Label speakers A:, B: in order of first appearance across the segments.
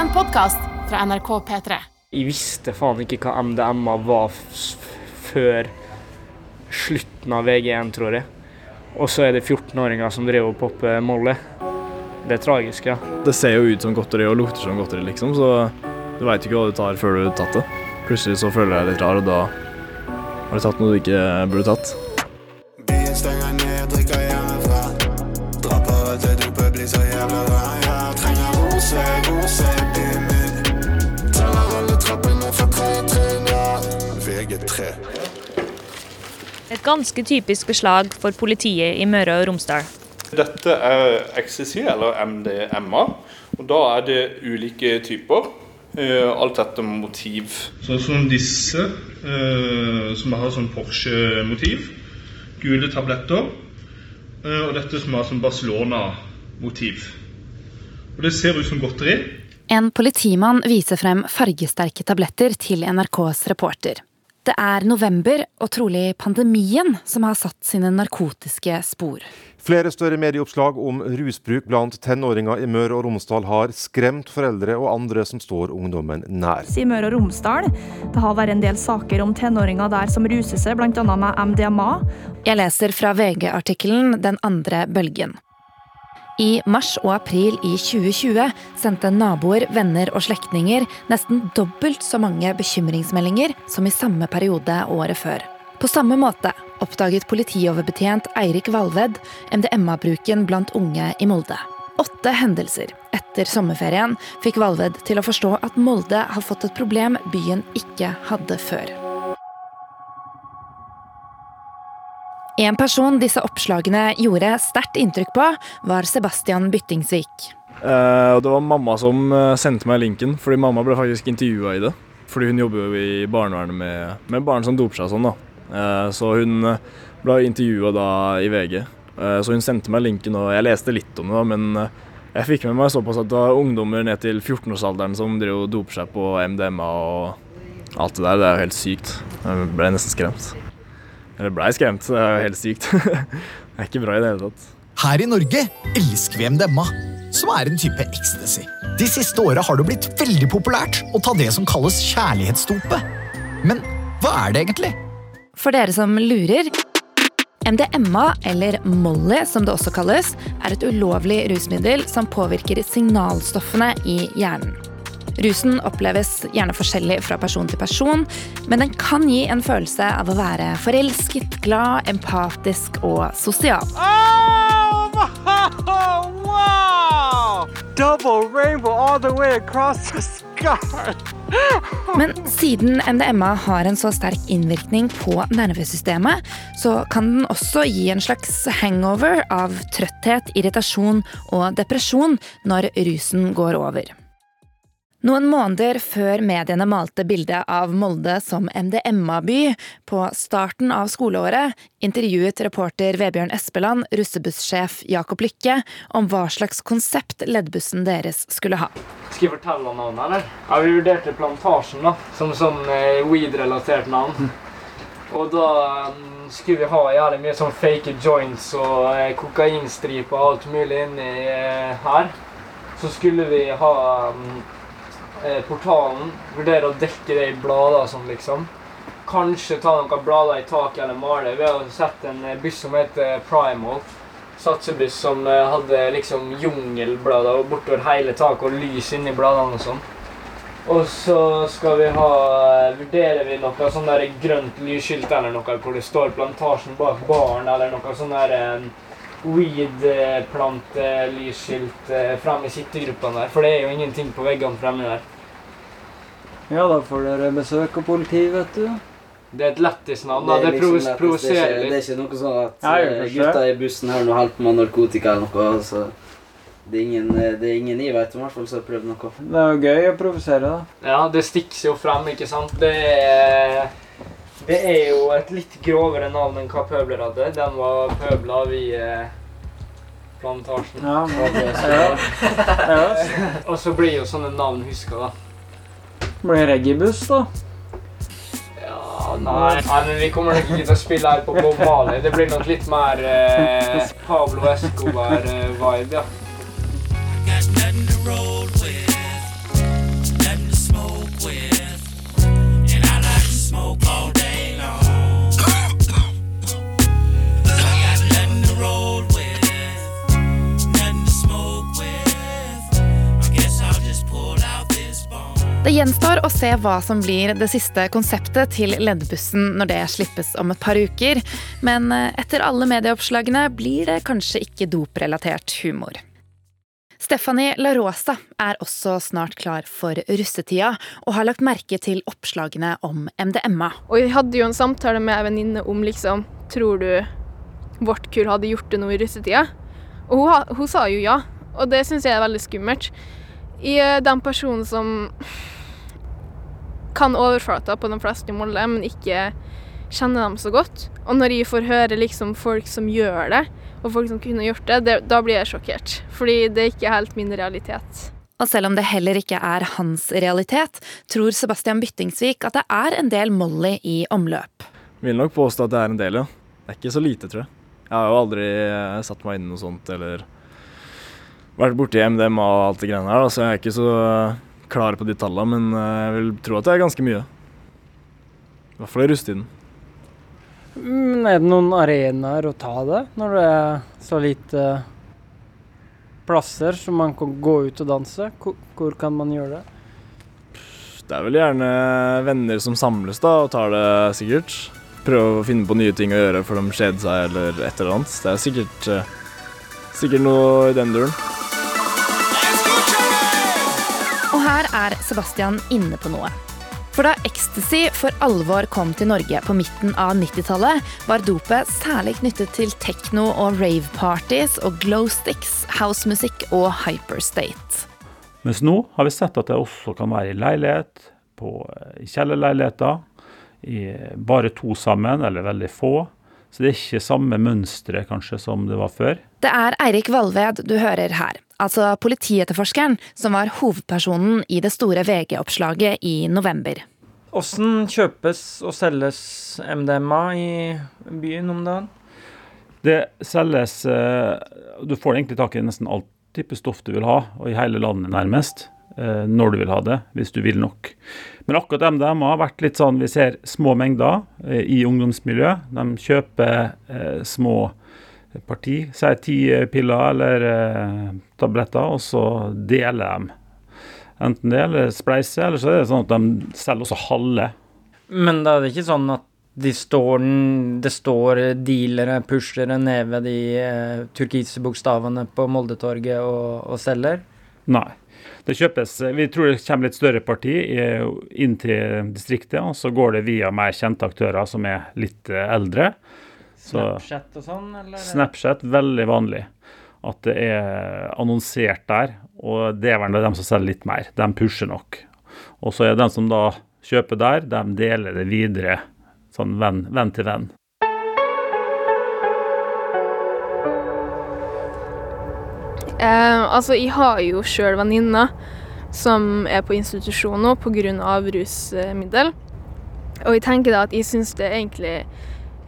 A: En podkast fra NRK P3.
B: Jeg visste faen ikke hva MDMA var f før slutten av VG1, tror jeg. Og så er det 14-åringer som driver og popper Molly. Det er tragisk, ja.
C: Det ser jo ut som godteri og lukter som godteri, liksom, så du veit ikke hva du tar før du har tatt det. Plutselig så føler jeg deg litt rar, og da har du tatt noe du ikke burde tatt.
D: Et ganske typisk beslag for politiet i Møre og Romsdal.
E: Dette er XCC, eller MDMA, og da er det ulike typer. eh, alt etter motiv. Sånn som disse, eh, som har sånn Porsche-motiv. Gule tabletter. eh, og dette som har sånn Barcelona-motiv. Og Det ser ut som godteri.
F: En politimann viser frem fargesterke tabletter til NRKs reporter. Det er november og trolig pandemien som har satt sine narkotiske spor.
G: Flere større medieoppslag om rusbruk blant tenåringer i Møre og Romsdal har skremt foreldre og andre som står ungdommen nær.
H: i Møre og Romsdal. Det har vært en del saker om tenåringer der som ruser seg, bl.a. med MDMA.
F: Jeg leser fra VG-artikkelen Den andre bølgen. I mars og april i 2020 sendte naboer, venner og slektninger nesten dobbelt så mange bekymringsmeldinger som i samme periode året før. På samme måte oppdaget politioverbetjent Eirik Valved MDMA-bruken blant unge i Molde. Åtte hendelser etter sommerferien fikk Valved til å forstå at Molde har fått et problem byen ikke hadde før. En person disse oppslagene gjorde sterkt inntrykk på, var Sebastian Byttingsvik.
C: Eh, det var mamma som eh, sendte meg linken, fordi mamma ble faktisk intervjua i det. Fordi hun jobber jo i barnevernet med, med barn som doper seg og sånn, da. Eh, så hun ble intervjua da i VG. Så hun sendte meg linken, og jeg leste litt om det, da, men jeg fikk med meg såpass at det var ungdommer ned til 14-årsalderen som driver og doper seg på MDMA og alt det der. Det er jo helt sykt. Jeg ble nesten skremt. Eller blei skremt. Det er jo helt sykt. det er ikke bra i det hele tatt.
I: Her i Norge elsker vi MDMA, som er en type ecstasy. De siste åra har det blitt veldig populært å ta det som kalles kjærlighetsdopet. Men hva er det egentlig?
F: For dere som lurer MDMA, eller Molly som det også kalles, er et ulovlig rusmiddel som påvirker signalstoffene i hjernen. Rusen oppleves gjerne forskjellig fra person til person, men den kan gi en følelse av å være forelsket, glad, empatisk og sosial.
B: wow! Double rainbow all the way across the sky!
F: Men siden MDMA har en så sterk innvirkning på nervesystemet, så kan den også gi en slags hangover av trøtthet, irritasjon og depresjon når rusen går over. Noen måneder før mediene malte bildet av Molde som MDMA-by, på starten av skoleåret intervjuet reporter Vebjørn Espeland russebussjef Jakob Lykke om hva slags konsept leddbussen deres skulle ha.
B: Skal jeg fortelle om navnet, eller? Ja, Vi vurderte Plantasjen da, som sånn eh, weed-relatert navn. Og da mm, skulle vi ha jævlig mye sånn fake joints og eh, kokainstriper og alt mulig inni eh, her. Så skulle vi ha mm, eh, portalen, vurdere å dekke det i blader og sånn, liksom. Kanskje ta noen blader i taket eller male. Vi har sett en eh, buss som heter Primal. Satsebuss som eh, hadde liksom jungelblader bortover hele taket og lys inni bladene og sånn. Og så skal vi ha Vurderer vi noe sånn der grønt lysskilt eller noe hvor det står 'Plantasjen bak baren' eller noe sånn der weed-plantelyskilt eh, fremme i sittegruppene der. For det er jo ingenting på veggene fremme der.
J: Ja, da får dere besøk av politi, vet du.
B: Det er et lættis navn. Det,
J: liksom det,
B: provoserer
J: det, er ikke, det er ikke noe sånn at
B: Ja,
J: eh, gutta i bussen her nå holder på med narkotika eller noe. så... Det, er ingen, eh, det er ingen jeg vet om i hvert fall som har prøvd noe.
K: Det er jo gøy å provosere, da.
B: Ja, det stikker jo frem, ikke sant? Det er, det er jo et litt grovere navn enn hva Pøbler hadde. Den var pøbla vi eh, Plantasjen.
K: Ja, ja.
B: Og så blir jo sånne navn huska, da.
K: Blir reggaebuss, da.
B: Ja, nei, nei, men vi kommer nok ikke til å spille her på Bob Marley. Det blir nok litt mer eh, Pablo Escobar-vibe, ja.
F: Gjenstår å se hva som blir det siste konseptet til leddbussen når det slippes om et par uker, men eh, etter alle medieoppslagene blir det kanskje ikke doprelatert humor. Stephanie La Rosa er også snart klar for russetida, og har lagt merke til oppslagene om MDMA.
L: Og jeg hadde jo en samtale med ei venninne om liksom Tror du vårt kull hadde gjort det nå i russetida? Og hun, hun sa jo ja, og det syns jeg er veldig skummelt. Jeg er den personen som kan overflata på de fleste i Molde, men ikke kjenner dem så godt. Og når jeg får høre liksom folk som gjør det, og folk som kunne gjort det, det da blir jeg sjokkert. Fordi det er ikke helt min realitet.
F: Og selv om det heller ikke er hans realitet, tror Sebastian Byttingsvik at det er en del Molly i omløp.
C: Jeg Vil nok påstå at det er en del, ja. Det er ikke så lite, tror jeg. Jeg har jo aldri eh, satt meg inn i noe sånt eller vært borti MDMA og alt det greiene her, da, så jeg er ikke så klar på de tallene, men eh, jeg vil tro at det er ganske mye. I hvert fall i rusttiden.
K: Men er det noen arenaer å ta det, når det er så lite plasser som man kan gå ut og danse? Hvor, hvor kan man gjøre det?
C: Det er vel gjerne venner som samles da, og tar det sikkert. Prøve å finne på nye ting å gjøre for de kjeder seg eller et eller annet. Det er sikkert, eh, sikkert noe i den duren.
F: Her er Sebastian inne på noe. For da ecstasy for alvor kom til Norge på midten av 90-tallet, var dopet særlig knyttet til techno og rave-parties og glowsticks, housemusikk og hyperstate.
M: Mens nå har vi sett at det også kan være i leilighet, på, kjellerleiligheter, i bare to sammen, eller veldig få. Så det er ikke samme mønstre kanskje som det var før.
F: Det er Eirik Valved du hører her, altså politietterforskeren som var hovedpersonen i det store VG-oppslaget i november.
K: Åssen kjøpes og selges MDMA i byen om dagen?
M: Det selges eh, Du får egentlig tak i nesten alt type stoff du vil ha, og i hele landet nærmest. Eh, Når du vil ha det, hvis du vil nok. Men akkurat MDMA har vært litt sånn Vi ser små mengder eh, i ungdomsmiljø. De kjøper eh, små parti, si ti piller eller tabletter, og så deler de. Enten det eller spleiser, eller så er det sånn at de selger også halve.
K: Men da er det ikke sånn at de står, det står dealere, pushere nede ved de eh, turkise bokstavene på Moldetorget og, og selger?
M: Nei. Det kjøpes, Vi tror det kommer litt større parti inn til distriktet, og så går det via mer kjente aktører som er litt eh, eldre.
K: Snapchat og sånn, eller?
M: Snapchat, veldig vanlig. At det er annonsert der. Og det er vel de som selger litt mer. De pusher nok. Og så er det den som da kjøper der, de deler det videre. Sånn venn, venn til venn.
L: Eh, altså, jeg har jo sjøl venninner som er på institusjon nå pga. rusmiddel. Og jeg tenker da at jeg syns det egentlig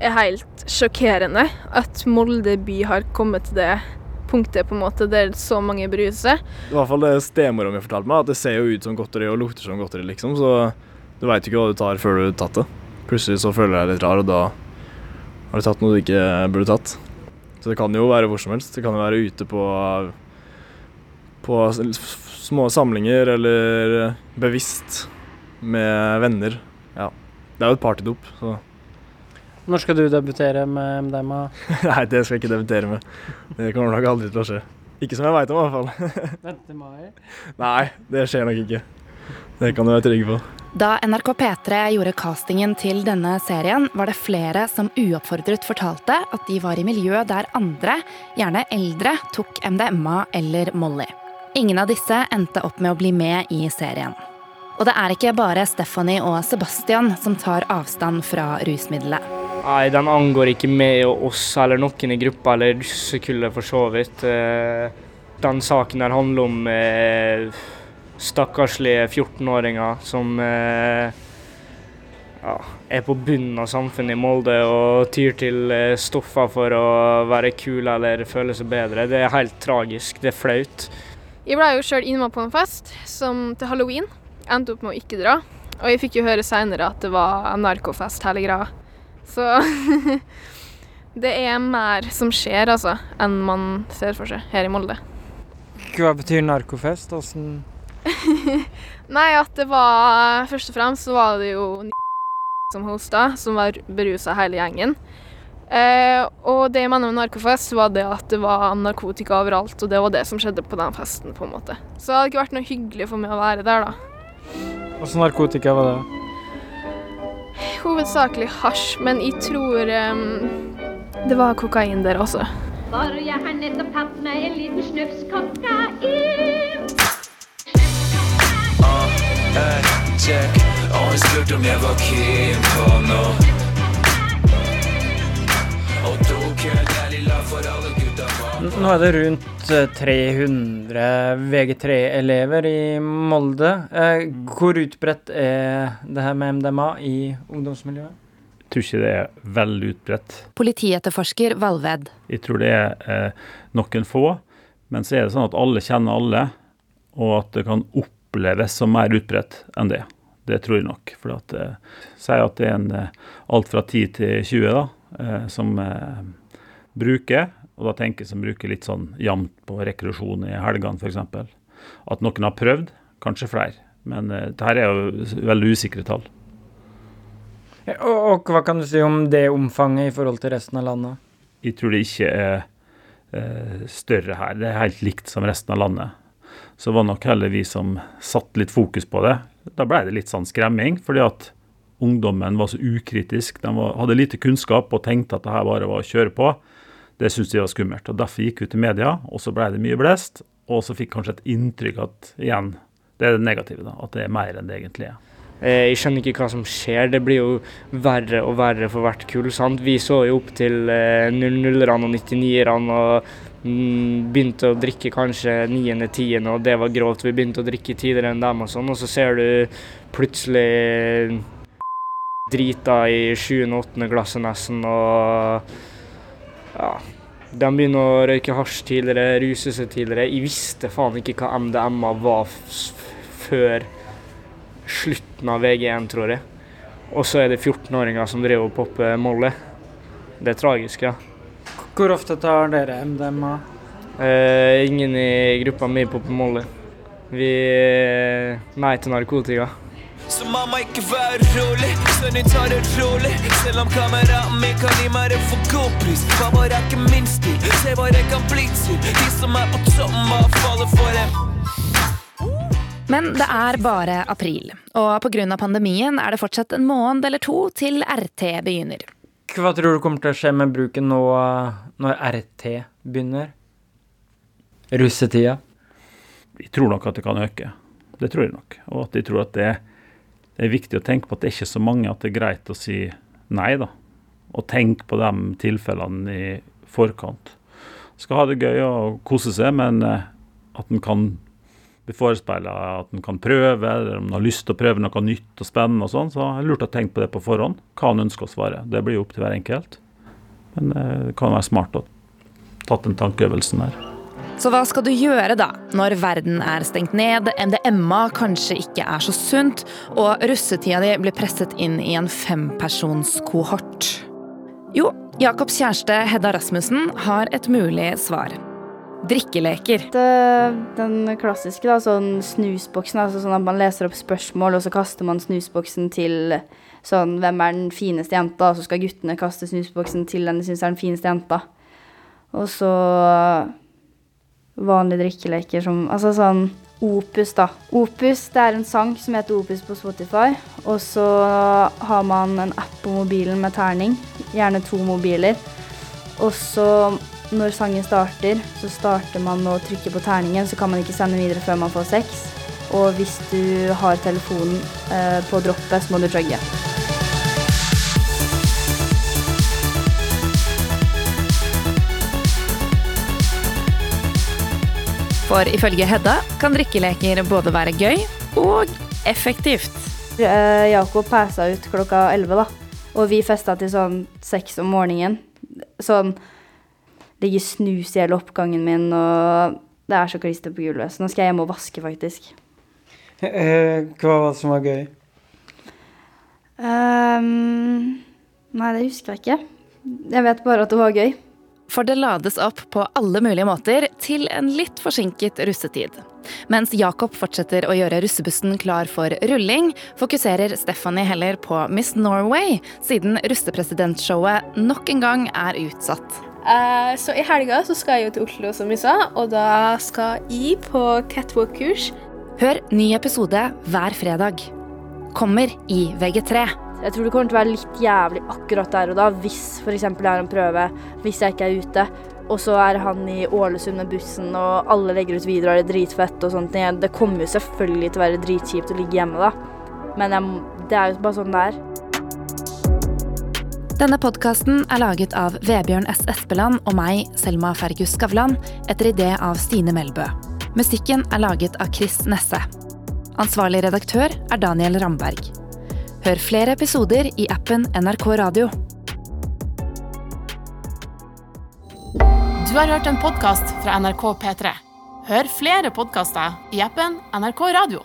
L: er helt sjokkerende at Molde by har kommet til det punktet på en måte der så mange bruser.
C: I hvert fall det stemora mi fortalte meg, at det ser jo ut som godteri og lukter som godteri, liksom. Så du veit ikke hva du tar før du har tatt det. Plutselig så føler jeg deg litt rar, og da har du tatt noe du ikke burde tatt. Så det kan jo være hvor som helst. Det kan jo være ute på, på små samlinger eller bevisst med venner. Ja. Det er jo et partydop, så
K: Når skal du debutere med MDMA?
C: Nei, det skal jeg ikke debutere med. Det kommer nok aldri til å skje. Ikke som jeg veit om, i hvert fall.
K: Vent til mai.
C: Nei, det skjer nok ikke. Det kan du være trygg på.
F: Da NRK P3 gjorde castingen til denne serien, var det flere som uoppfordret fortalte at de var i miljø der andre, gjerne eldre, tok MDMA eller Molly. Ingen av disse endte opp med å bli med i serien. Og det er ikke bare Stephanie og Sebastian som tar avstand fra rusmiddelet.
B: Nei, den angår ikke meg og oss eller noen i gruppa eller russekullet for så vidt. Eh, Den saken der handler om eh, stakkarslige 14-åringer som eh, ja, er på bunnen av samfunnet i Molde og tyr til eh, stoffer for å være kul eller føle seg bedre. Det er helt tragisk. Det er flaut.
L: Jeg ble jo sjøl innmed på en fest som til halloween. Endte opp med å ikke dra. Og jeg fikk jo høre seinere at det var en narkofest hele greia. Så det er mer som skjer, altså, enn man ser for seg her i Molde.
K: Hva betyr narkofest? Åssen
L: Nei, at det var Først og fremst så var det jo som hosta, som var berusa hele gjengen. Eh, og det jeg mener med narkofest, var det at det var narkotika overalt, og det var det som skjedde på den festen, på en måte. Så det hadde ikke vært noe hyggelig for meg å være der, da.
K: Hva slags narkotika var det?
L: Hovedsakelig hasj, men jeg tror um, det var kokain der også.
N: Bare jeg har nettopp hatt meg en liten snufs kokain.
O: Og hun spurte om jeg var keen på noe.
K: Nå er det rundt eh, 300 VG3-elever i Molde. Eh, Hvor utbredt er det her med MDMA i ungdomsmiljøet?
M: Jeg tror ikke det er veldig utbredt.
F: Politietterforsker Valved.
M: Jeg tror det er eh, noen få, men så er det sånn at alle kjenner alle, og at det kan oppleves som mer utbredt enn det. Det tror jeg nok. For at, eh, sier at det er en, eh, alt fra 10 til 20 da, eh, som eh, bruker, og da tenker jeg som bruker litt sånn jevnt på rekreasjon i helgene f.eks. At noen har prøvd, kanskje flere. Men eh, dette er jo veldig usikre tall.
K: Og, og hva kan du si om det omfanget i forhold til resten av landet?
M: Jeg tror det ikke er eh, større her. Det er helt likt som resten av landet. Så var nok heller vi som satte litt fokus på det. Da ble det litt sånn skremming, fordi at ungdommen var så ukritisk. De var, hadde lite kunnskap og tenkte at det her bare var å kjøre på. Det syntes de var skummelt. og Derfor gikk vi til media, og så ble det mye blest. Og så fikk kanskje et inntrykk at igjen, det er det negative, da, at det er mer enn det egentlig er.
P: Eh, Jeg skjønner ikke hva som skjer. Det blir jo verre og verre for hvert kull. sant? Vi så jo opp til eh, 00-erne og 99-erne og begynte å drikke kanskje 9.-10., og det var grovt. Vi begynte å drikke tidligere enn dem og sånn, og så ser du plutselig drita i 7. og 8. glasset nesten, og ja. De begynner å røyke hasj tidligere, ruse seg tidligere. Jeg visste faen ikke hva MDMA var før slutten av VG1, tror jeg. Og så er det 14-åringer som driver og popper Molly. Det er tragisk, ja.
K: Hvor ofte tar dere MDMA?
P: Eh, ingen i gruppa mi på Molly. Vi er nei til narkotika.
O: Så mamma, ikke vær rolig, sønnen din tar det rolig. Selv om kameraten min kan gi meg det for god pris. Mamma er ikke min stil, se hva det kan bli til. De som er på toppen, bare faller for dem.
F: Men det er bare april, og pga. pandemien er det fortsatt en måned eller to til RT begynner.
K: Hva tror du kommer til å skje med bruken nå når RT begynner? Russetida?
M: Jeg tror nok at det kan øke. Det tror jeg nok. Og at jeg tror at det, det er viktig å tenke på at det er ikke så mange at det er greit å si nei, da. Og tenke på de tilfellene i forkant. Skal ha det gøy og kose seg, men eh, at en kan bli forespeila at en kan prøve, eller om en har lyst til å prøve noe nytt og spennende og sånn, så er det lurt å tenke på det på forhånd. Hva en ønsker å svare. Det blir jo opp til hver enkelt. Men eh, det kan være smart å tatt den tankeøvelsen her.
F: Så hva skal du gjøre da, når verden er stengt ned, MDMA kanskje ikke er så sunt, og russetida di blir presset inn i en fempersonskohort? Jo, Jakobs kjæreste Hedda Rasmussen har et mulig svar. Drikkeleker.
Q: Den klassiske, da, sånn snusboksen. Altså sånn at man leser opp spørsmål, og så kaster man snusboksen til sånn Hvem er den fineste jenta? Og så skal guttene kaste snusboksen til den de syns er den fineste jenta. Og så vanlige drikkeleker som Altså sånn Opus, da. Opus det er en sang som heter Opus på Spotify. Og så har man en app på mobilen med terning. Gjerne to mobiler. Og så når sangen starter, så starter man med å trykke på terningen, så kan man ikke sende videre før man får sex. Og hvis du har telefonen eh, på droppet, så må du chugge.
F: For ifølge Hedda kan drikkeleker både være gøy og effektivt.
Q: Eh, Jakob pæsa ut klokka 11, da. Og vi festa til sånn seks om morgenen. Sånn Ligger snus i hele oppgangen min, og det er så klister på gulvet. Så nå skal jeg hjem og vaske, faktisk.
K: Eh, hva var det som var gøy?
Q: Um, nei, det husker jeg ikke. Jeg vet bare at det var gøy.
F: for det lades opp på alle mulige måter til en litt forsinket russetid. Mens Jakob fortsetter å gjøre russebussen klar for rulling, fokuserer Stephanie heller på Miss Norway, siden russepresidentshowet nok en gang er utsatt.
R: Eh, så i helga så skal jeg jo til Oslo, som vi sa, og da skal jeg på catwalk-kurs.
F: Hør ny episode hver fredag. Kommer i VG3.
Q: Jeg tror det kommer til å være litt jævlig akkurat der og da, hvis f.eks. det er en prøve, hvis jeg ikke er ute. Og så er han i Ålesund med bussen, og alle legger ut videoer, det er dritfett og sånt. Det kommer jo selvfølgelig til å være dritkjipt å ligge hjemme, da. Men jeg, det er jo bare sånn det er.
F: Denne podkasten er laget av Vebjørn S. Espeland og meg, Selma Fergus Skavlan, etter idé av Stine Melbø. Musikken er laget av Chris Nesse. Ansvarlig redaktør er Daniel Ramberg. Hør flere episoder i appen NRK Radio.
A: Du har hørt en podkast fra NRK P3. Hør flere podkaster i appen NRK Radio.